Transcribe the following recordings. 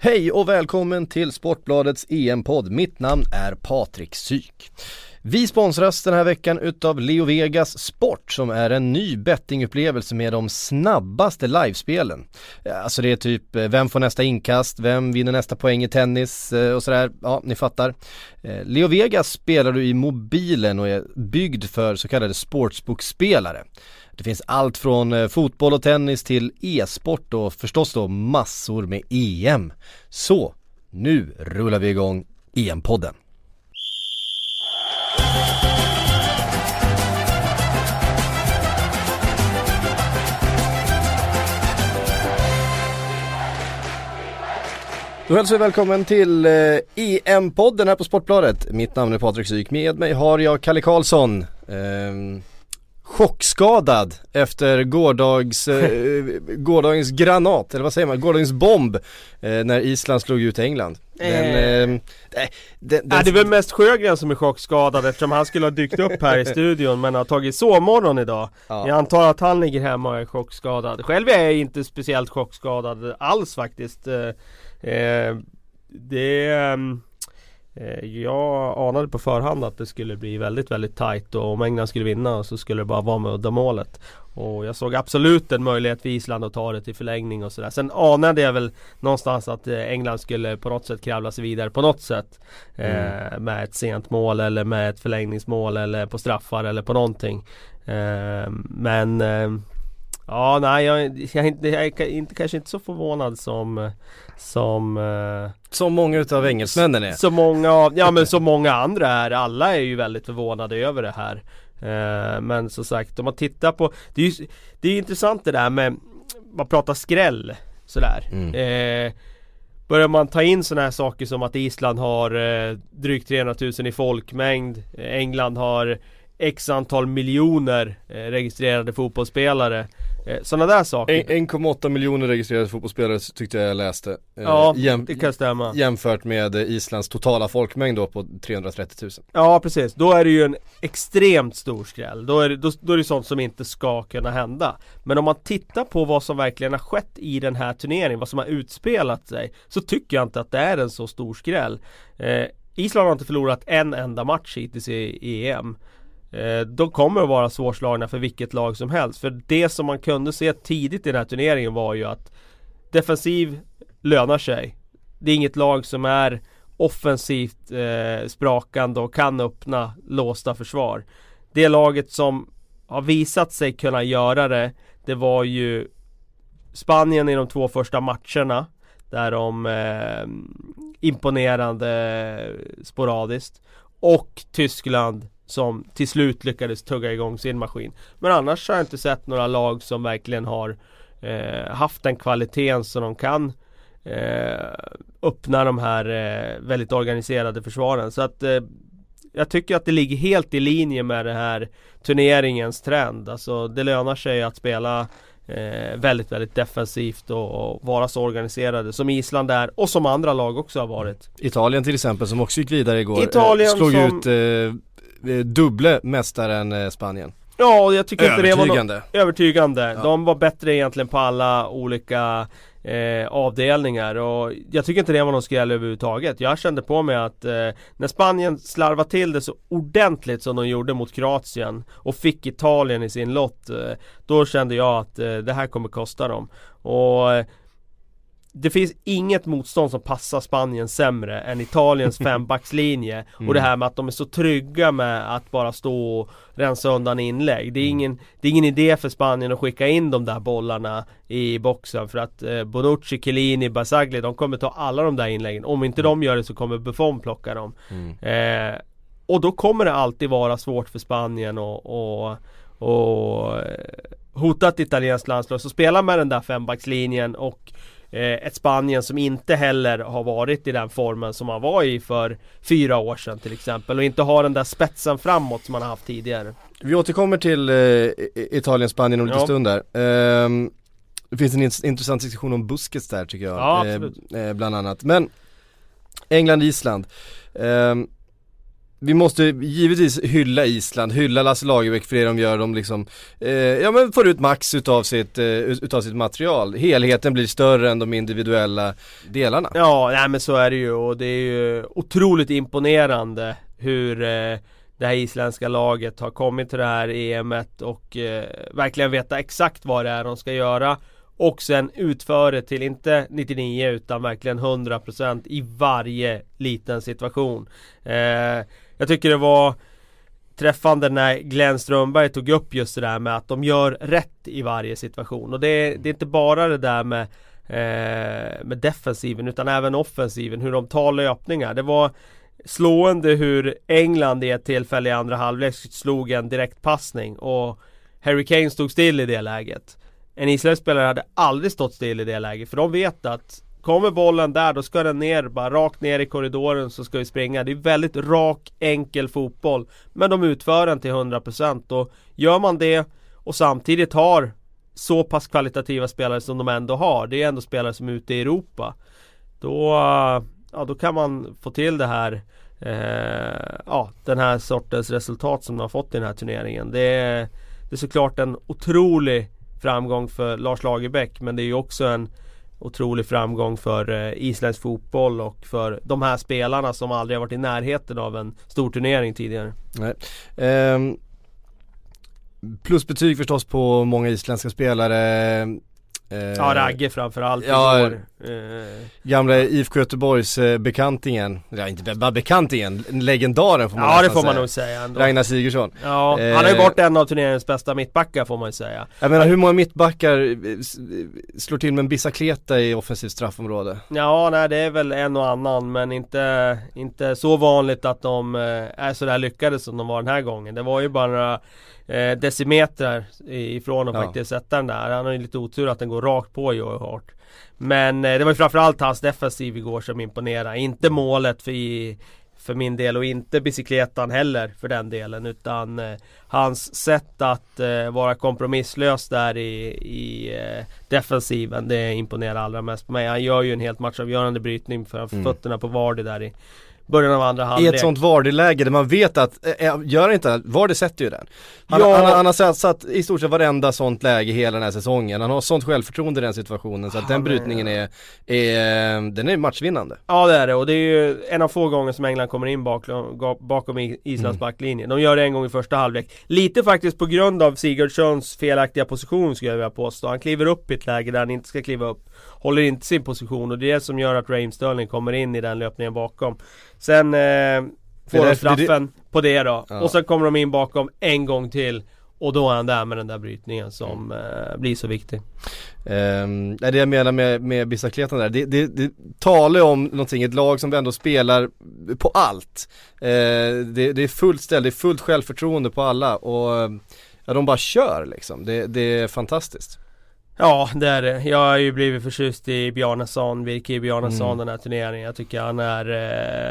Hej och välkommen till Sportbladets EM-podd. Mitt namn är Patrik Syk. Vi sponsras den här veckan utav Leo Vegas Sport som är en ny bettingupplevelse med de snabbaste livespelen. Alltså det är typ eh, vem får nästa inkast, vem vinner nästa poäng i tennis eh, och sådär. Ja, ni fattar. Eh, Leo Vegas spelar du i mobilen och är byggd för så kallade sportsbookspelare. Det finns allt från eh, fotboll och tennis till e-sport och förstås då massor med EM. Så, nu rullar vi igång EM-podden. Då hälsar vi välkommen till eh, EM-podden här på Sportbladet. Mitt namn är Patrik Syk. Med mig har jag Kalle Karlsson. Eh, chockskadad efter gårdags, eh, gårdagens granat, eller vad säger man, gårdagens bomb eh, när Island slog ut England. Den, eh, den, den, den, det är väl mest Sjögren som är chockskadad eftersom han skulle ha dykt upp här i studion men har tagit sovmorgon idag. Ja. Jag antar att han ligger hemma och är chockskadad. Själv är jag inte speciellt chockskadad alls faktiskt. Eh, eh det ehm, Eh, jag anade på förhand att det skulle bli väldigt, väldigt tight och om England skulle vinna så skulle det bara vara med udda målet. Och jag såg absolut en möjlighet för Island att ta det till förlängning och sådär. Sen anade jag väl någonstans att eh, England skulle på något sätt kravla sig vidare på något sätt. Mm. Eh, med ett sent mål eller med ett förlängningsmål eller på straffar eller på någonting. Eh, men eh, Ja, nej jag, jag, jag är inte, kanske inte så förvånad som Som eh, Som många utav engelsmännen är. Så många, ja men så många andra är. Alla är ju väldigt förvånade över det här. Eh, Men som sagt om man tittar på Det är ju det är intressant det där med Man pratar skräll Sådär. Mm. eh, Börjar man ta in sådana här saker som att Island har eh, drygt 300 000 i folkmängd England har X antal miljoner eh, registrerade fotbollsspelare. Eh, Sådana där saker. 1,8 miljoner registrerade fotbollsspelare tyckte jag läste. Eh, Ja, jäm det kan stämma. Jämfört med Islands totala folkmängd då på 330 000 Ja precis, då är det ju en extremt stor skräll. Då är det, då, då är det sånt som inte ska kunna hända. Men om man tittar på vad som verkligen har skett i den här turneringen, vad som har utspelat sig Så tycker jag inte att det är en så stor skräll. Eh, Island har inte förlorat en enda match hittills i EM Eh, Eh, de kommer att vara svårslagna för vilket lag som helst. För det som man kunde se tidigt i den här turneringen var ju att defensiv lönar sig. Det är inget lag som är offensivt eh, sprakande och kan öppna låsta försvar. Det laget som har visat sig kunna göra det, det var ju Spanien i de två första matcherna. Där de eh, imponerande sporadiskt. Och Tyskland som till slut lyckades tugga igång sin maskin. Men annars har jag inte sett några lag som verkligen har eh, haft den kvaliteten som de kan eh, öppna de här eh, väldigt organiserade försvaren. Så att eh, jag tycker att det ligger helt i linje med den här turneringens trend. Alltså det lönar sig att spela eh, väldigt, väldigt defensivt och, och, vara så organiserade som Island är och som andra lag också har varit. Italien till exempel som också gick vidare igår. Italien slog som... ut eh, Eh, dubbla mästaren eh, Spanien Ja, jag tycker inte det var något övertygande. Ja. De var bättre egentligen på alla olika eh, avdelningar och jag tycker inte det var någon skräll överhuvudtaget. Jag kände på mig att eh, när Spanien slarvade till det så ordentligt som de gjorde mot Kroatien och fick Italien i sin lott, eh, då kände jag att eh, det här kommer kosta dem. Och det finns inget motstånd som passar Spanien sämre än Italiens fembackslinje mm. Och det här med att de är så trygga med att bara stå och rensa undan inlägg Det är, mm. ingen, det är ingen idé för Spanien att skicka in de där bollarna i boxen För att eh, Bonucci, Chiellini, Basagli de kommer ta alla de där inläggen Om inte mm. de gör det så kommer Buffon plocka dem mm. eh, Och då kommer det alltid vara svårt för Spanien och, och, och eh, hota ett italienskt landslag Så spela med den där fembackslinjen och ett Spanien som inte heller har varit i den formen som man var i för fyra år sedan till exempel och inte har den där spetsen framåt som man har haft tidigare. Vi återkommer till eh, Italien-Spanien om lite ja. stund där. Eh, det finns en intressant diskussion om Busquets där tycker jag. Ja, absolut. Eh, bland annat. Men England-Island. Ehm, vi måste givetvis hylla Island, hylla Lasse Lagerbäck för det de gör, de liksom, eh, ja men får ut max utav sitt, eh, utav sitt material. Helheten blir större än de individuella delarna. Ja, nej men så är det ju och det är ju otroligt imponerande hur eh, det här isländska laget har kommit till det här EMet och eh, verkligen veta exakt vad det är de ska göra och sen utför det till inte 99 utan verkligen 100% i varje liten situation. Eh, jag tycker det var träffande när Glenn Strömberg tog upp just det där med att de gör rätt i varje situation. Och det, det är inte bara det där med, eh, med defensiven utan även offensiven, hur de tar löpningar. Det var slående hur England i ett tillfälle i andra halvlek slog en direktpassning och Harry Kane stod still i det läget. En isländsk spelare hade aldrig stått still i det läget för de vet att Kommer bollen där då ska den ner, bara rakt ner i korridoren så ska vi springa. Det är väldigt rak, enkel fotboll. Men de utför den till 100% och gör man det och samtidigt har så pass kvalitativa spelare som de ändå har. Det är ändå spelare som är ute i Europa. Då, eh, ja, då kan man få till det här eh, Ja, den här sortens resultat som de har fått i den här turneringen. Det är, det är såklart en otrolig framgång för Lars Lagerbäck men det är ju också en otrolig framgång för eh, isländsk fotboll och för de här spelarna som aldrig har varit i närheten av en stor turnering tidigare. Nej. Ehm, um, plusbetyg förstås på många isländska spelare. Eh, ja, Ragge framförallt ja, igår. Eh, gamla IFK Göteborgs eh, bekantingen, ja inte bara bekantingen, legendaren får man Ja det får man säga. nog säga ändå. Ragnar Sigurdsson. Ja, eh, han har ju varit en av turneringens bästa mittbackar får man ju säga. Jag menar hur många mittbackar eh, slår till med en bicicleta i offensivt straffområde? Ja, nej det är väl en och annan men inte, inte så vanligt att de eh, är sådär lyckade som de var den här gången. Det var ju bara några eh, decimeter ifrån att ja. faktiskt sätta den där. Han har ju lite otur att den går rakt på Joe Hart. Men eh, det var ju framförallt hans defensiv igår som imponerade. Inte målet för, i, för min del och inte bicykletan heller för den delen utan eh, hans sätt att eh, vara kompromisslös där i, i eh, defensiven det imponerar allra mest på mig. Han gör ju en helt matchavgörande brytning för mm. fötterna på Vardy där i början av andra halvlek. I ett sånt Vardy-läge där man vet att, äh, gör inte Vardy sätter ju den. Han, ja. han, han, han har satt, satt i stort sett varenda sånt läge hela den här säsongen. Han har sånt självförtroende i den situationen så att den brytningen är, är, den är matchvinnande. Ja det är det och det är ju en av få gånger som England kommer in bakom, bakom Islands mm. backlinje. De gör det en gång i första halvlek. Lite faktiskt på grund av Sigurdssons felaktiga position skulle jag vilja påstå. Han kliver upp i ett läge där han inte ska kliva upp. Håller inte sin position och det är det som gör att Raheem Sterling kommer in i den löpningen bakom. Sen eh, får de straffen det... på det då. Ja. Och sen kommer de in bakom en gång till. Och då är han där med den där brytningen som mm. eh, blir så viktig. Um, det jag menar med, med bicicletan där, det, det, det talar om någonting, ett lag som ändå spelar på allt. Uh, det, det, är fullt ställ, det är fullt självförtroende på alla och ja, de bara kör liksom. Det, det är fantastiskt. Ja det är det. Jag har ju blivit förtjust i Bjarnason, Virke Bjarnason mm. den här turneringen. Jag tycker han är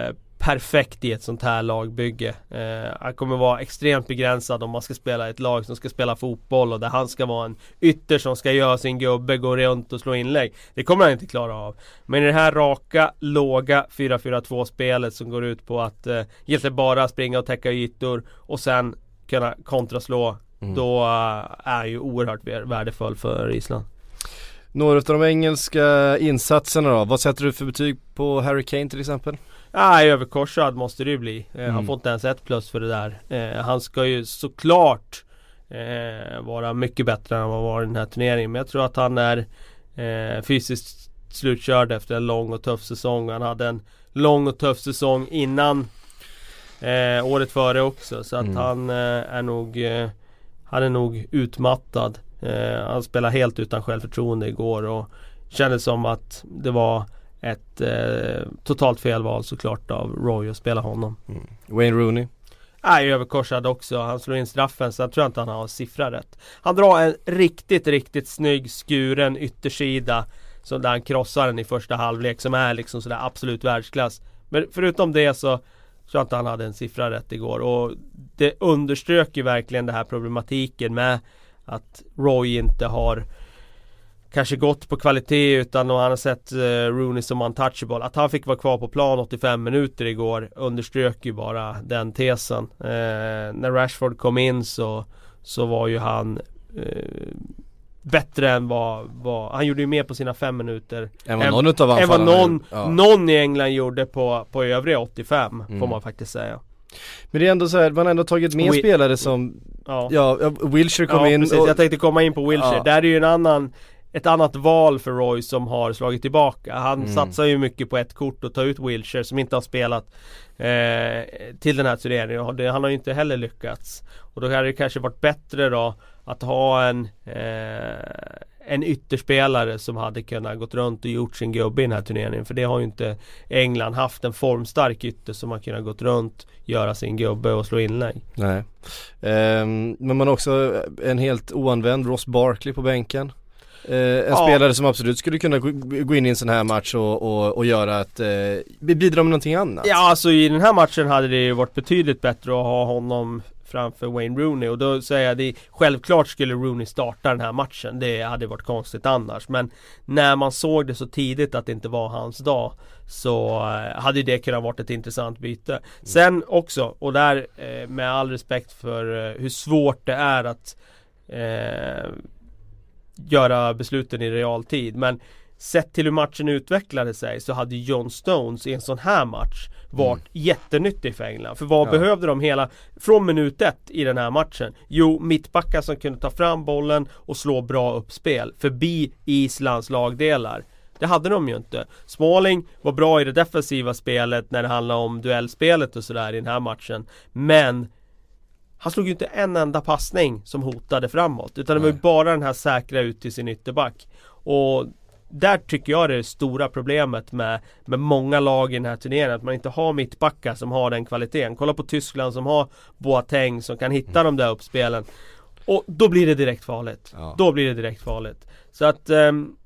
eh, perfekt i ett sånt här lagbygge. Eh, han kommer vara extremt begränsad om man ska spela i ett lag som ska spela fotboll och där han ska vara en ytter som ska göra sin gubbe, gå runt och slå inlägg. Det kommer han inte klara av. Men i det här raka, låga 4-4-2 spelet som går ut på att eh, egentligen bara springa och täcka ytor och sen kunna kontraslå Mm. Då eh, är ju oerhört värdefull för Island. Några av de engelska insatserna då, vad sätter du för betyg på Harry Kane till exempel? Ja, överkorsad måste det ju bli. Eh, mm. Han får inte ens ett plus för det där. Eh, han ska ju såklart eh, vara mycket bättre än vad han var i den här turneringen. Men jag tror att han är eh, fysiskt slutkörd efter en lång och tuff säsong. Han hade en lång och tuff säsong innan eh, året före också. Så att mm. han är nog han är nog utmattad. Eh, han spelade helt utan självförtroende igår och kändes som att det var ett eh, totalt felval såklart av Roy att spela honom. Mm. Wayne Rooney? Är överkorsad också. Han slår in straffen så jag tror inte han har siffrat rätt. Han drar en riktigt, riktigt snygg skuren yttersida. Så där han krossar den i första halvlek som är liksom sådär absolut världsklass. Men förutom det så tror att han hade en siffra rätt igår och det underströk ju verkligen den här problematiken med att Roy inte har kanske gått på kvalitet utan han har sett eh, Rooney som untouchable. Att han fick vara kvar på plan 85 minuter igår underströk ju bara den tesen. Eh, när Rashford kom in så, så var ju han eh, bättre än vad, vad, han gjorde ju mer på sina fem minuter Än vad någon utav Än vad någon, ja. någon i England gjorde på, på övriga 85 mm. får man faktiskt säga Men det är ändå så här, man har ändå tagit med spelare som Ja, ja Wilshire kom ja, in precis, och, jag tänkte komma in på Wilshire, ja. där är ju en annan ett annat val för Roy som har slagit tillbaka. Han mm. satsar ju mycket på ett kort och ta ut Wilshire som inte har spelat eh, till den här turneringen. Han har ju inte heller lyckats. Och då hade det kanske varit bättre då att ha en eh, en ytterspelare som hade kunnat gått runt och gjort sin gubbe i den här turneringen. För det har ju inte England haft en formstark ytter som har kunnat gått runt, göra sin gubbe och slå inlägg. Nej. Um, men man har också en helt oanvänd Ross Barkley på bänken. Uh, en ja. spelare som absolut skulle kunna gå in i en sån här match och, och, och göra att, uh, bidra med någonting annat. Ja alltså i den här matchen hade det ju varit betydligt bättre att ha honom framför Wayne Rooney och då säger jag det Självklart skulle Rooney starta den här matchen Det hade varit konstigt annars men När man såg det så tidigt att det inte var hans dag Så eh, hade det kunnat varit ett intressant byte mm. Sen också och där eh, med all respekt för eh, hur svårt det är att eh, Göra besluten i realtid men Sett till hur matchen utvecklade sig så hade John Stones i en sån här match varit mm. jättenyttig för England. För vad ja. behövde de hela, från minut ett i den här matchen? Jo, mittbackar som kunde ta fram bollen och slå bra uppspel förbi Islands lagdelar. Det hade de ju inte. Smalling var bra i det defensiva spelet när det handlade om duellspelet och sådär i den här matchen. Men han slog ju inte en enda passning som hotade framåt. Utan det var ju bara den här säkra ut till sin ytterback. Och där tycker jag det är det stora problemet med, med många lag i den här turneringen. Att man inte har mittbackar som har den kvaliteten. Kolla på Tyskland som har Boateng som kan hitta de där uppspelen. Och då blir det direkt farligt. Ja. Då blir det direkt farligt. Så att um,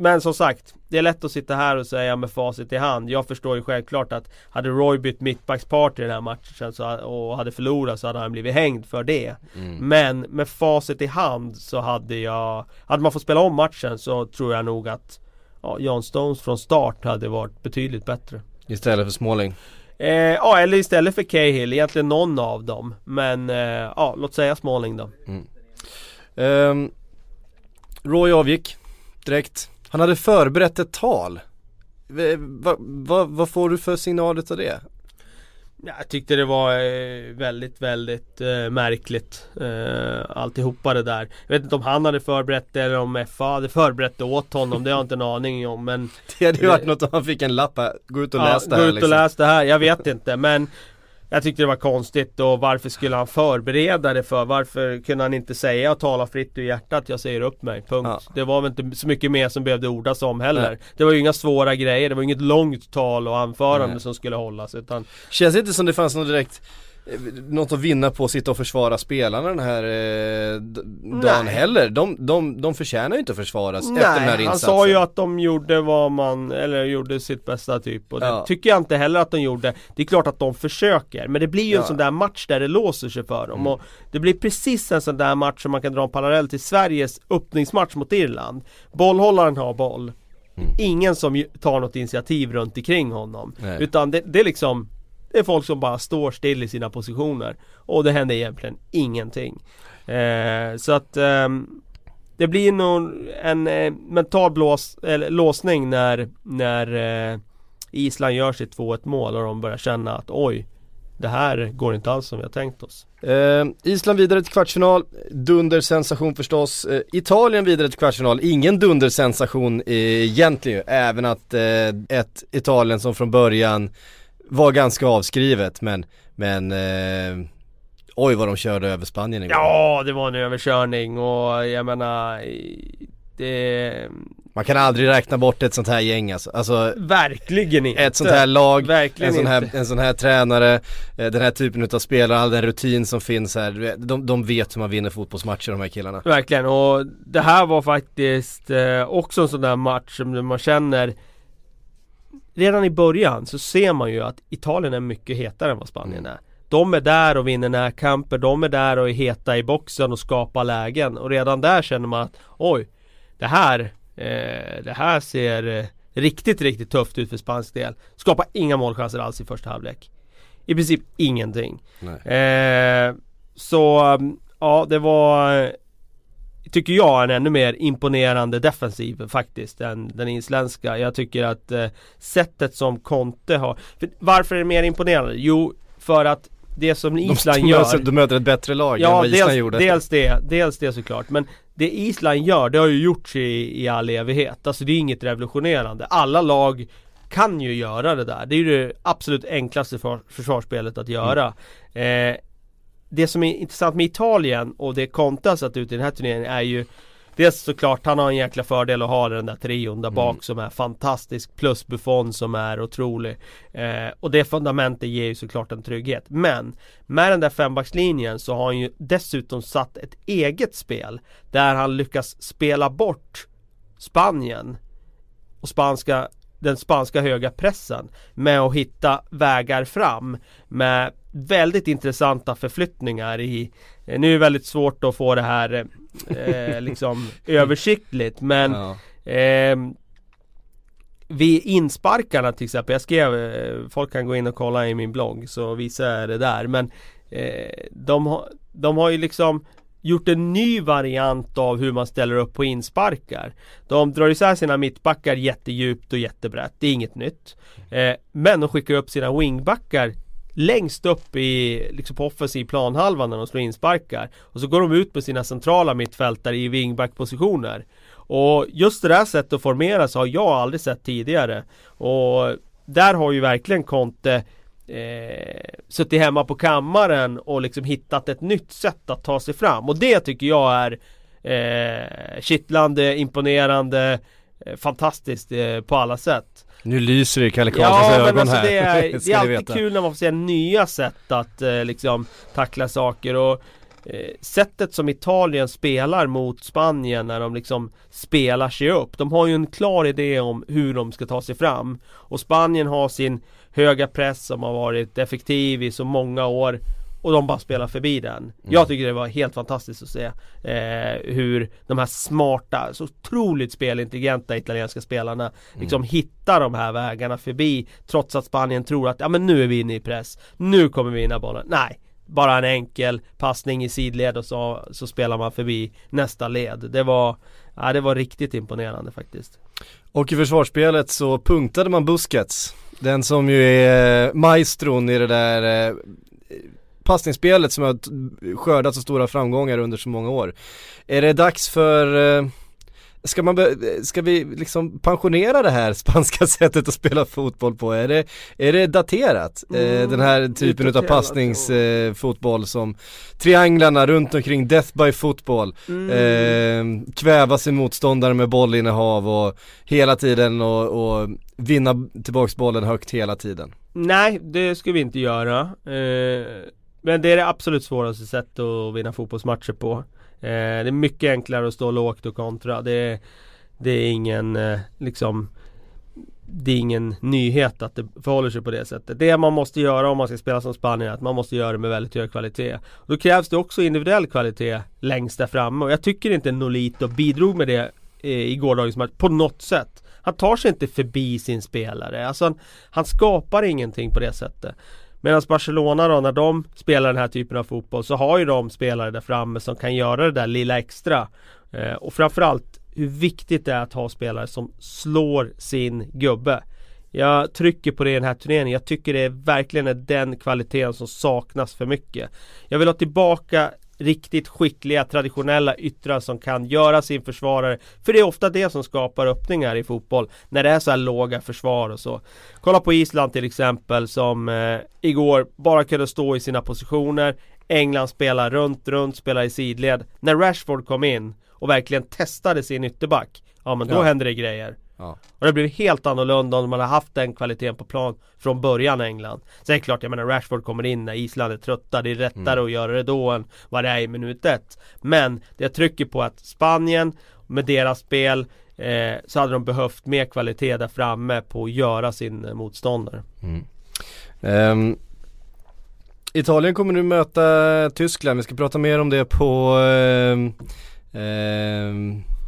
men som sagt, det är lätt att sitta här och säga med facit i hand. Jag förstår ju självklart att hade Roy bytt mittbackspart i den här matchen så, och hade förlorat så hade han blivit hängd för det. Mm. Men med facit i hand så hade jag, hade man fått spela om matchen så tror jag nog att ja, John Stones från start hade varit betydligt bättre. Istället för Småling? Eh, ja, eller istället för Cahill, egentligen någon av dem. Men eh, ja, låt säga Småling då. Mm. Um, Roy avgick direkt. Han hade förberett ett tal. Vad va, va får du för signaler av det? Jag tyckte det var eh, väldigt, väldigt eh, märkligt eh, Alltihopa det där Jag vet inte om han hade förberett det eller om FA hade förberett det åt honom Det har jag inte en aning om men Det hade ju varit något om han fick en lapp här Gå ut och ja, läs det här Gå ut och liksom. läs det här, jag vet inte men jag tyckte det var konstigt och varför skulle han förbereda det för? Varför kunde han inte säga och tala fritt ur hjärtat jag säger upp mig, punkt. Ja. Det var väl inte så mycket mer som behövde ordas om heller. Nej. Det var ju inga svåra grejer, det var inget långt tal och anförande Nej. som skulle hållas utan Känns inte som det fanns något direkt något att vinna på att sitta och försvara spelarna den här eh, dagen Nej. heller. De, de, de förtjänar ju inte att försvaras Nej, efter den här insatsen. han sa ju att de gjorde vad man, eller gjorde sitt bästa typ och det ja. tycker jag inte heller att de gjorde. Det är klart att de försöker, men det blir ju ja. en sån där match där det låser sig för dem. Mm. Och det blir precis en sån där match som man kan dra en parallell till Sveriges öppningsmatch mot Irland. Bollhållaren har boll. Mm. Ingen som tar något initiativ runt omkring honom. Nej. Utan det, det är liksom det är folk som bara står still i sina positioner och det händer egentligen ingenting. Eh, så att eh, det blir nog en eh, mental blås, eller, låsning när, när eh, Island gör sitt 2-1 mål och de börjar känna att oj det här går inte alls som vi har tänkt oss. Eh, Island vidare till kvartsfinal, dundersensation förstås. Eh, Italien vidare till kvartsfinal, ingen dundersensation eh, egentligen även att eh, ett Italien som från början var ganska avskrivet men, men eh, oj vad de körde över Spanien igår. Ja, det var en överkörning och jag menar det... Man kan aldrig räkna bort ett sånt här gäng alltså. alltså Verkligen inte! Ett sånt här lag, Verkligen en, sån här, en sån här tränare, eh, den här typen av spelare, all den rutin som finns här. De, de vet hur man vinner fotbollsmatcher de här killarna. Verkligen och det här var faktiskt eh, också en sån där match som man känner redan i början så ser man ju att Italien är mycket hetare än vad Spanien mm. är. De är där och vinner närkamper, de är där och är heta i boxen och skapar lägen och redan där känner man att oj det här, eh, det här ser eh, riktigt, riktigt tufft ut för spansk del. Skapar inga målchanser alls i första halvlek. I princip ingenting. Eh, så ja, det var Tycker jag en ännu mer imponerande defensiv faktiskt än den isländska. Jag tycker att eh, sättet som Conte har Varför är det mer imponerande? Jo, för att det som Island de gör Du möter ett bättre lag ja, än vad Island dels, gjorde dels det, dels det såklart men Det Island gör, det har ju gjorts i, i all evighet Alltså det är inget revolutionerande Alla lag kan ju göra det där Det är ju det absolut enklaste för, försvarsspelet att göra mm. eh, Det som är intressant med Italien och det Conte har satt ut i den här turneringen är ju Dels såklart, han har en jäkla fördel att ha den där trion där mm. bak som är fantastisk plus Buffon som är otrolig. Eh, och det fundamentet ger ju såklart en trygghet. Men med den där fembackslinjen så har han ju dessutom satt ett eget spel där han lyckas spela bort Spanien och spanska den spanska höga pressen med att hitta vägar fram med väldigt intressanta förflyttningar i Nu är det väldigt svårt att få det här eh, liksom översiktligt men ja. eh, vid insparkarna till exempel, jag skrev, eh, folk kan gå in och kolla i min blogg så visar jag det där men eh, de, har, de har ju liksom gjort en ny variant av hur man ställer upp på insparkar. De drar isär sina mittbackar jättedjupt och jättebrett, det är inget nytt. Eh, men de skickar upp sina wingbackar längst upp i, liksom på offensiv planhalva när de slår insparkar. Och så går de ut med sina centrala mittfältare i wingbackpositioner. Och just det där sättet att formera sig har jag aldrig sett tidigare. Och där har ju verkligen Conte eh, suttit hemma på kammaren och liksom hittat ett nytt sätt att ta sig fram. Och det tycker jag är eh, kittlande, imponerande, eh, fantastiskt eh, på alla sätt. Nu lyser det i Kalle Karlssons ja, ögon alltså här. Det är, det är alltid veta. kul när man får se nya sätt att eh, liksom tackla saker och eh, Sättet som Italien spelar mot Spanien när de liksom spelar sig upp. De har ju en klar idé om hur de ska ta sig fram. Och Spanien har sin höga press som har varit effektiv i så många år. Och de bara spelar förbi den. Mm. Jag tycker det var helt fantastiskt att se eh, hur de här smarta, så otroligt spelintelligenta italienska spelarna mm. liksom hittar de här vägarna förbi trots att Spanien tror att ja men nu är vi inne i press. Nu kommer vi vinna bollen. Nej, bara en enkel passning i sidled och så, så spelar man förbi nästa led. Det var, ja, det var riktigt imponerande faktiskt. Och i försvarsspelet så punktade man Busquets. Den som ju är maestron i det där eh, passningsspelet som har skördat så stora framgångar under så många år. Är det dags för eh, Ska, man ska vi liksom pensionera det här spanska sättet att spela fotboll på? Är det, är det daterat? Eh, mm, den här typen av passningsfotboll eh, som trianglarna runt omkring Death by fotboll mm. eh, Kväva sin motståndare med bollinnehav och hela tiden och, och vinna tillbaks bollen högt hela tiden Nej, det ska vi inte göra eh, Men det är det absolut svåraste sättet att vinna fotbollsmatcher på Eh, det är mycket enklare att stå lågt och kontra. Det är, det är ingen eh, liksom det är ingen nyhet att det förhåller sig på det sättet. Det man måste göra om man ska spela som Spanien är att man måste göra det med väldigt hög kvalitet. Då krävs det också individuell kvalitet längst där framme och jag tycker inte Nolito bidrog med det eh, i gårdagens match på något sätt. Han tar sig inte förbi sin spelare. Alltså han, han skapar ingenting på det sättet. Medan Barcelona då, när de spelar den här typen av fotboll så har ju de spelare där framme som kan göra det där lilla extra. Eh, och framförallt hur viktigt det är att ha spelare som slår sin gubbe. Jag trycker på det i den här turneringen. Jag tycker det är verkligen är den kvaliteten som saknas för mycket. Jag vill ha tillbaka riktigt skickliga traditionella yttrar som kan göra sin försvarare För det är ofta det som skapar öppningar i fotboll När det är så här låga försvar och så. Kolla på Island till exempel som eh, igår bara kunde stå i sina positioner England spelar runt, runt, spelar i sidled. När Rashford kom in och verkligen testade sin ytterback Ja men då ja. händer det grejer Ja. Och det blir helt annorlunda om man har haft den kvaliteten på plan från början i England. Sen är det klart, jag menar Rashford kommer in när Island är trötta. Det är lättare mm. att göra det då än vad det är i minut ett. Men det jag trycker på att Spanien med deras spel eh, så hade de behövt mer kvalitet där framme på att göra sin eh, motståndare. Mm. Um, Italien kommer nu möta Tyskland. Vi ska prata mer om det på um eh,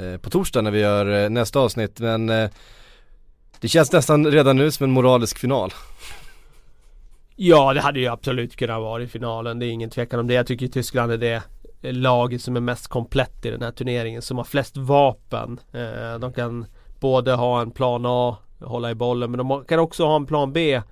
Eh, på torsdag när vi gör eh, nästa avsnitt men eh, det känns nästan redan nu som en moralisk final. Ja det hade ju absolut kunnat vara i finalen, det är ingen tvekan om det. Jag tycker Tyskland är det laget som är mest komplett i den här turneringen, som har flest vapen. De kan både ha en plan A, hålla i bollen, men de kan också ha en plan B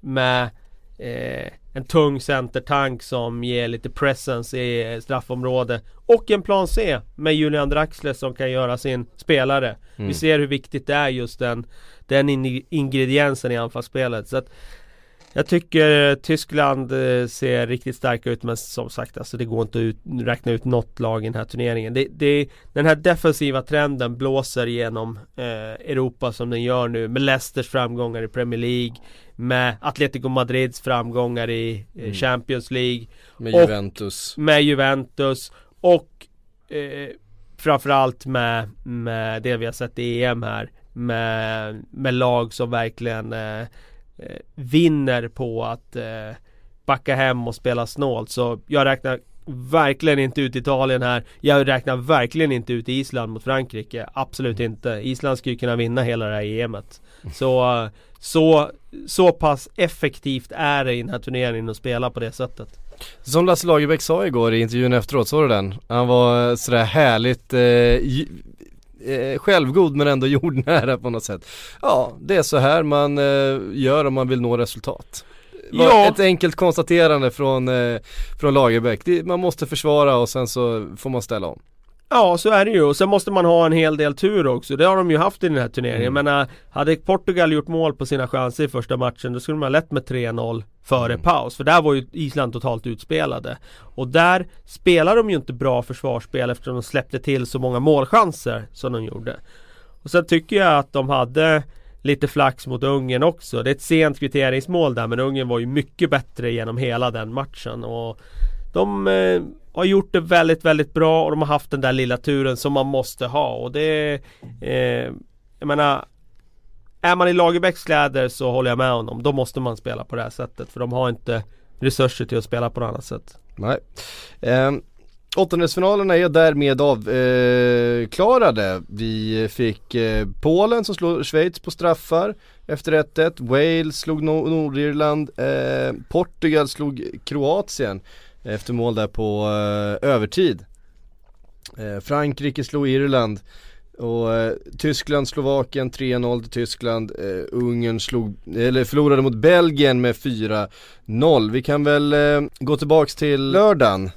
med eh, en tung centertank som ger lite presence i straffområdet. Och en plan C med Julian Draxler som kan göra sin spelare. Mm. Vi ser hur viktigt det är just den, den ingrediensen i anfallsspelet. Så att jag tycker Tyskland eh, ser riktigt starka ut men som sagt alltså det går inte att ut, räkna ut något lag i den här turneringen. Det, det, den här defensiva trenden blåser genom eh, Europa som den gör nu med Leicesters framgångar i Premier League med Atletico Madrids framgångar i eh, mm. Champions League Med Juventus Med Juventus och eh, Framförallt med, med det vi har sett i EM här Med, med lag som verkligen eh, eh, vinner på att eh, backa hem och spela snålt. Så jag räknar verkligen inte ut Italien här. Jag räknar verkligen inte ut Island mot Frankrike. Absolut inte. Island skulle kunna vinna hela det här EMet. Så, eh, så, så pass effektivt är det i den här turneringen att spela på det sättet. Som Lasse Lagerbäck sa igår i intervjun efteråt, såg du den? Han var eh, sådär härligt eh, eh, självgod men ändå jordnära på något sätt. Ja, det är så här man eh, gör om man vill nå resultat. Ja. Ett enkelt konstaterande från, eh, från Lagerbäck. Det, man måste försvara och sen så får man ställa om. Ja så är det ju och sen måste man ha en hel del tur också. Det har de ju haft i den här turneringen. Mm. Men hade Portugal gjort mål på sina chanser i första matchen då skulle man ha lett med 3-0 före mm. paus. För där var ju Island totalt utspelade. Och där spelar de ju inte bra försvarsspel eftersom de släppte till så många målchanser som de gjorde. Och sen tycker jag att de hade lite flax mot Ungern också. Det är ett sent kvitteringsmål där men Ungern var ju mycket bättre genom hela den matchen. Och de eh, har gjort det väldigt, väldigt bra och de har haft den där lilla turen som man måste ha och det eh, Jag menar Är man i Lagerbäcks kläder så håller jag med honom. Då måste man spela på det här sättet för de har inte resurser till att spela på något annat sätt. Nej. Eh, Åttondelsfinalerna är därmed avklarade. Eh, Vi fick eh, Polen som slog Schweiz på straffar efter 1-1. Wales slog Nordirland. Eh, Portugal slog Kroatien efter mål där på eh, övertid. Eh, Frankrike slog Irland och eh, Tyskland, Slovakien 3-0 till Tyskland. Eh, Ungern slog, eller förlorade mot Belgien med 4-0. Vi kan väl eh, gå tillbaks till lördagen.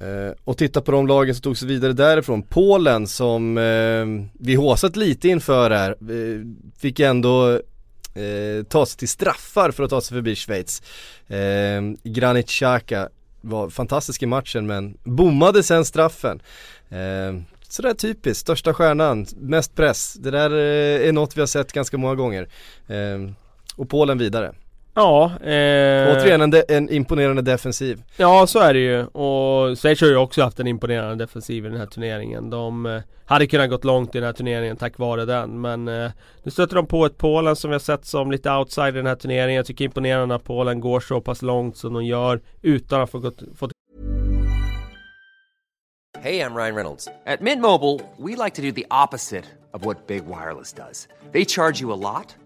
Eh, och titta på de lagen som tog sig vidare därifrån. Polen som eh, vi håsat lite inför här, eh, fick ändå eh, ta sig till straffar för att ta sig förbi Schweiz. Eh, Granit Xhaka var fantastisk i matchen men bommade sen straffen. Eh, Sådär typiskt, största stjärnan, mest press. Det där eh, är något vi har sett ganska många gånger. Eh, och Polen vidare. Ja. Eh... Återigen en, de- en imponerande defensiv. Ja så är det ju. Och Schweiz har ju också haft en imponerande defensiv i den här turneringen. De eh, hade kunnat gått långt i den här turneringen tack vare den. Men eh, nu stöter de på ett Polen som vi har sett som lite outside i den här turneringen. Jag tycker imponerande att Polen går så pass långt som de gör utan att få gått, fått Hej, jag Ryan Reynolds. På Mint Mobile, we like to do the opposite of what Big Wireless does. They charge you a lot.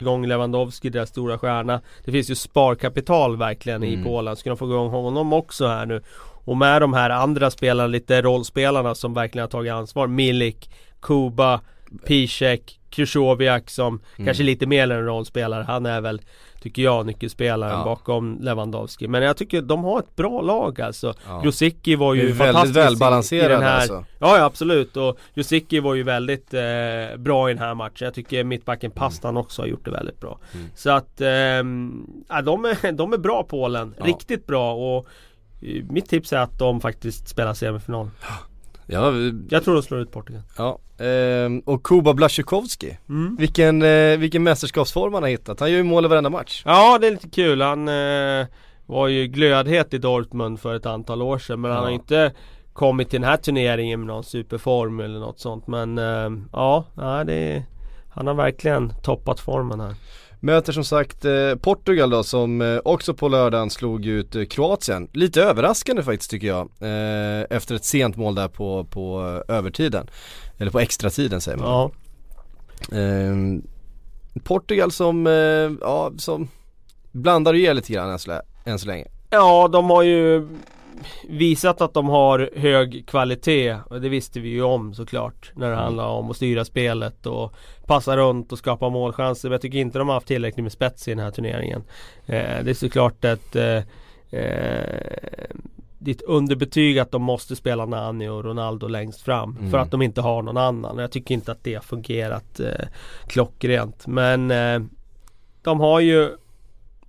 igång Lewandowski, deras stora stjärna. Det finns ju sparkapital verkligen mm. i Polen. Ska de få igång honom också här nu? Och med de här andra spelarna, lite rollspelarna som verkligen har tagit ansvar. Milik, Kuba, Piszek, Krychowiak som mm. kanske lite mer än en rollspelare. Han är väl Tycker jag nyckelspelaren ja. bakom Lewandowski. Men jag tycker de har ett bra lag alltså. Ja. Josicki var ju fantastisk väldigt välbalanserad här, alltså. Ja, ja absolut och Josicki var ju väldigt eh, bra i den här matchen. Jag tycker mittbacken mm. Pastan mm. också har gjort det väldigt bra. Mm. Så att eh, ja, de, är, de är bra Polen. Ja. Riktigt bra och eh, mitt tips är att de faktiskt spelar semifinal. Ja, jag tror de slår ut Portugal. Ja, ehm, och Kuba Blasjukovski. Mm. Vilken, eh, vilken mästerskapsform han har hittat. Han gör ju mål i varenda match. Ja, det är lite kul. Han eh, var ju glödhet i Dortmund för ett antal år sedan. Men ja. han har inte kommit till den här turneringen med någon superform eller något sånt. Men eh, ja, det, han har verkligen toppat formen här. Möter som sagt eh, Portugal då som eh, också på lördagen slog ut eh, Kroatien. Lite överraskande faktiskt tycker jag. Eh, efter ett sent mål där på, på övertiden. Eller på extra tiden säger man. Ja. Ehm, Portugal som, eh, ja som blandar och ger lite grann än så, än så länge. Ja de har ju visat att de har hög kvalitet och det visste vi ju om såklart när det mm. handlar om att styra spelet och passa runt och skapa målchanser. Men jag tycker inte de har haft tillräckligt med spets i den här turneringen. Eh, det är såklart ett eh, eh, ditt underbetyg att de måste spela Nani och Ronaldo längst fram mm. för att de inte har någon annan. Jag tycker inte att det har fungerat eh, klockrent. Men eh, de har ju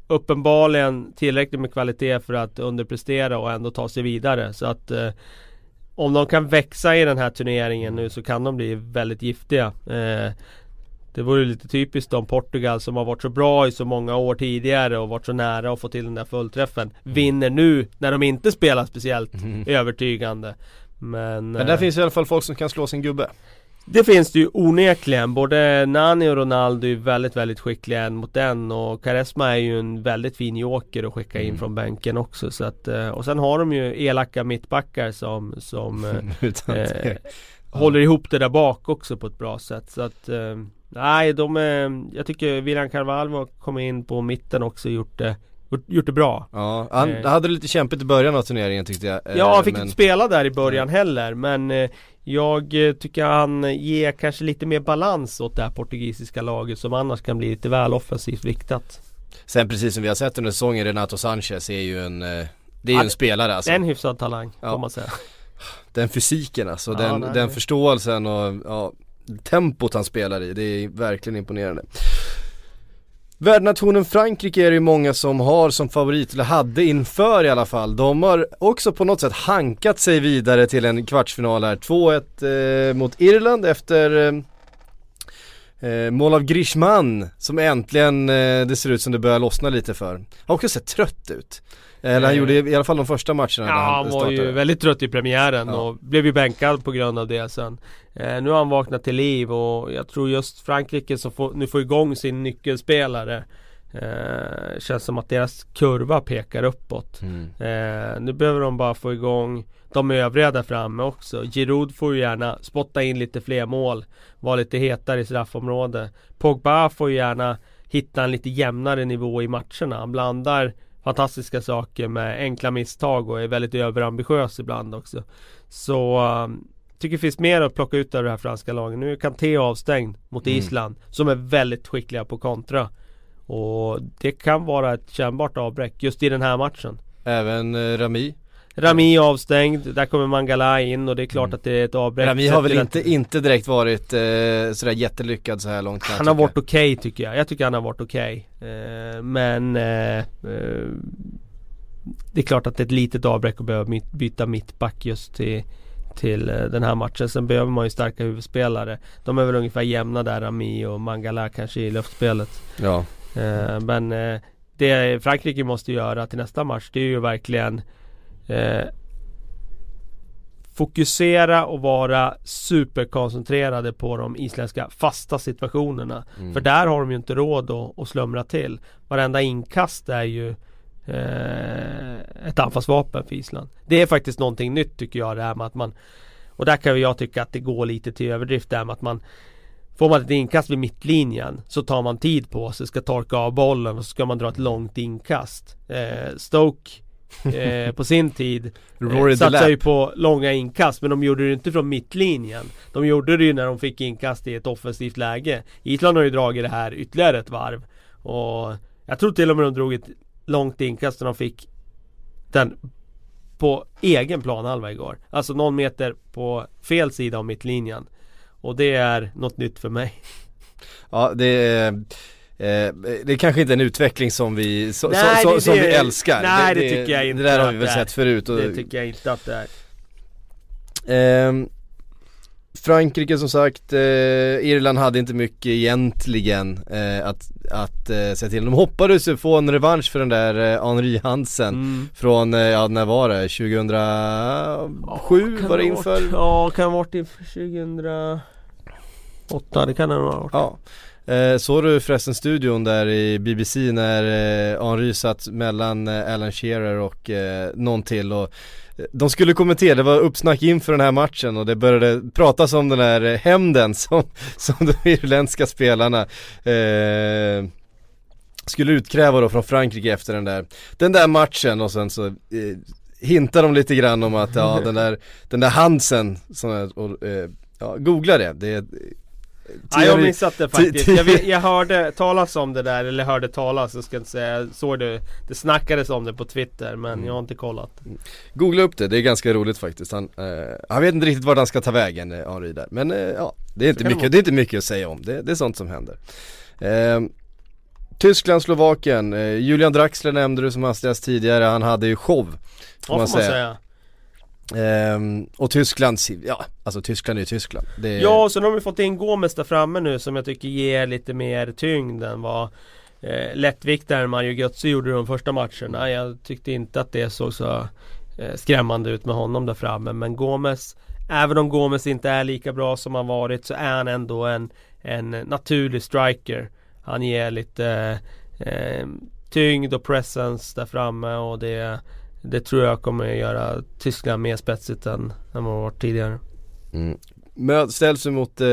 uppenbarligen tillräckligt med kvalitet för att underprestera och ändå ta sig vidare. Så att eh, om de kan växa i den här turneringen nu så kan de bli väldigt giftiga. Eh, det vore lite typiskt om Portugal som har varit så bra i så många år tidigare och varit så nära att få till den där fullträffen mm. Vinner nu när de inte spelar speciellt mm. övertygande Men, Men där eh, finns i alla fall folk som kan slå sin gubbe det finns det ju onekligen. Både Nani och Ronaldo är väldigt, väldigt skickliga en mot en och Karesma är ju en väldigt fin joker att skicka in mm. från bänken också. Så att, eh, och sen har de ju elaka mittbackar som, som eh, eh, håller ihop det där bak också på ett bra sätt. Så att eh, Nej, de är, jag tycker William Carvalho kom in på mitten också och gjort det gjort det bra. Ja, han eh. hade det lite kämpigt i början av turneringen tyckte jag. Ja, han fick men... inte spela där i början heller men jag eh, tycker han ger kanske lite mer balans åt det här portugisiska laget som annars kan bli lite väl offensivt viktat. Sen precis som vi har sett under säsongen, Renato Sanchez är ju en eh, Det är ju en spelare alltså. En hyfsad talang, ja. får man säga. Den fysiken alltså, ja, den, den förståelsen och ja, tempot han spelar i, det är verkligen imponerande. Värdnationen Frankrike är det ju många som har som favorit, eller hade inför i alla fall. De har också på något sätt hankat sig vidare till en kvartsfinal här. 2-1 eh, mot Irland efter eh, eh, mål av Grishman som äntligen eh, det ser ut som det börjar lossna lite för. Har också sett trött ut. Eller han gjorde i alla fall de första matcherna Ja han, han var ju väldigt trött i premiären ja. och blev ju bänkad på grund av det sen. Eh, Nu har han vaknat till liv och jag tror just Frankrike som får, nu får igång sin nyckelspelare eh, Känns som att deras kurva pekar uppåt. Mm. eh, Nu behöver de bara få igång de övriga där framme också. Giroud får ju gärna spotta in lite fler mål Vara lite hetare i straffområdet. Pogba får ju gärna hitta en lite jämnare nivå i matcherna. Han blandar fantastiska saker med enkla misstag och är väldigt överambitiös ibland också. Så um, tycker det finns mer att plocka ut av det här franska laget. Nu är Kanté avstängd mot mm. Island som är väldigt skickliga på kontra. Och det kan vara ett kännbart avbräck just i den här matchen. Även eh, Rami Rami avstängd, där kommer Mangala in och det är klart mm. att det är ett avbräck Rami har väl inte, inte direkt varit eh, sådär jättelyckad så här långt Han har varit okej okay, tycker jag, jag tycker han har varit okej okay. eh, Men eh, eh, Det är klart att det är ett litet avbräck att behöva byta mittback just till till eh, den här matchen. Sen behöver man ju starka huvudspelare. De är väl ungefär jämna där, Rami och Mangala kanske i luftspelet. Ja. Eh, men det Frankrike måste göra till nästa match det är ju verkligen eh, fokusera och vara superkoncentrerade på de isländska fasta situationerna. Mm. För där har de ju inte råd att, att slumra till. Varenda inkast är ju eh, ett anfallsvapen för Island. Det är faktiskt någonting nytt tycker jag det här med att man Och där kan jag tycka att det går lite till överdrift där med att man Får man ett inkast vid mittlinjen så tar man tid på sig, ska torka av bollen och så ska man dra ett långt inkast. Eh, Stoke eh, på sin tid eh, Satsade ju på långa inkast men de gjorde det inte från mittlinjen. De gjorde det ju när de fick inkast i ett offensivt läge. Island har ju dragit det här ytterligare ett varv. Och jag tror till och med de drog ett långt inkast när de fick den på egen planhalva igår. Alltså någon meter på fel sida av mittlinjen. Och det är något nytt för mig. Ja det är Eh, det är kanske inte en utveckling som vi, så, nej, så, det, som det, vi älskar Nej det, det, tycker jag inte Det där har vi väl sett förut och, Det tycker jag inte att det är Eh, Frankrike som sagt, eh, Irland hade inte mycket egentligen eh, att, att eh, säga till. De hoppades ju få en revansch för den där eh, Henri Hansen mm. från, eh, ja när var det? 2007 ja, var det inför? ja, kan ha varit inför 2008, det kan det ha varit. Ja. Eh, såg du förresten studion där i BBC när eh, Henry satt mellan eh, Alan Shearer och eh, någon till och eh, de skulle kommentera, det var uppsnack inför den här matchen och det började pratas om den här eh, hämnden som, som de irländska spelarna eh, skulle utkräva då från Frankrike efter den där, den där matchen och sen så eh, hintar de lite grann om att ja den där, den där Hansen, som, och, eh, ja, googla det, det är Ja, jag missat det faktiskt. Jag, jag, hörde talas om det där, eller hörde talas, jag ska inte säga. Jag såg det, det snackades om det på Twitter men mm. jag har inte kollat. Googla upp det, det är ganska roligt faktiskt. Han, eh, han vet inte riktigt vart han ska ta vägen, eh, Henri där. Men eh, ja, det är, inte mycket, det är inte mycket att säga om. Det, det är sånt som händer. Eh, Tyskland, Slovakien, eh, Julian Draxler nämnde du som hastigast tidigare, han hade ju show. Får ja, man, får man säga. Ehm, och Tyskland, ja alltså Tyskland är ju Tyskland är... Ja, så har vi fått in Gomes där framme nu som jag tycker ger lite mer tyngd än vad eh, lättviktaren Mario Götze gjorde de första matcherna. Jag tyckte inte att det såg så eh, skrämmande ut med honom där framme. Men Gomes, även om Gomes inte är lika bra som han varit så är han ändå en, en naturlig striker. Han ger lite eh, eh tyngd och presence där framme och det det tror jag kommer göra Tyskland mer spetsigt än, än vad det varit tidigare. Mm. Möt, ställs mot eh,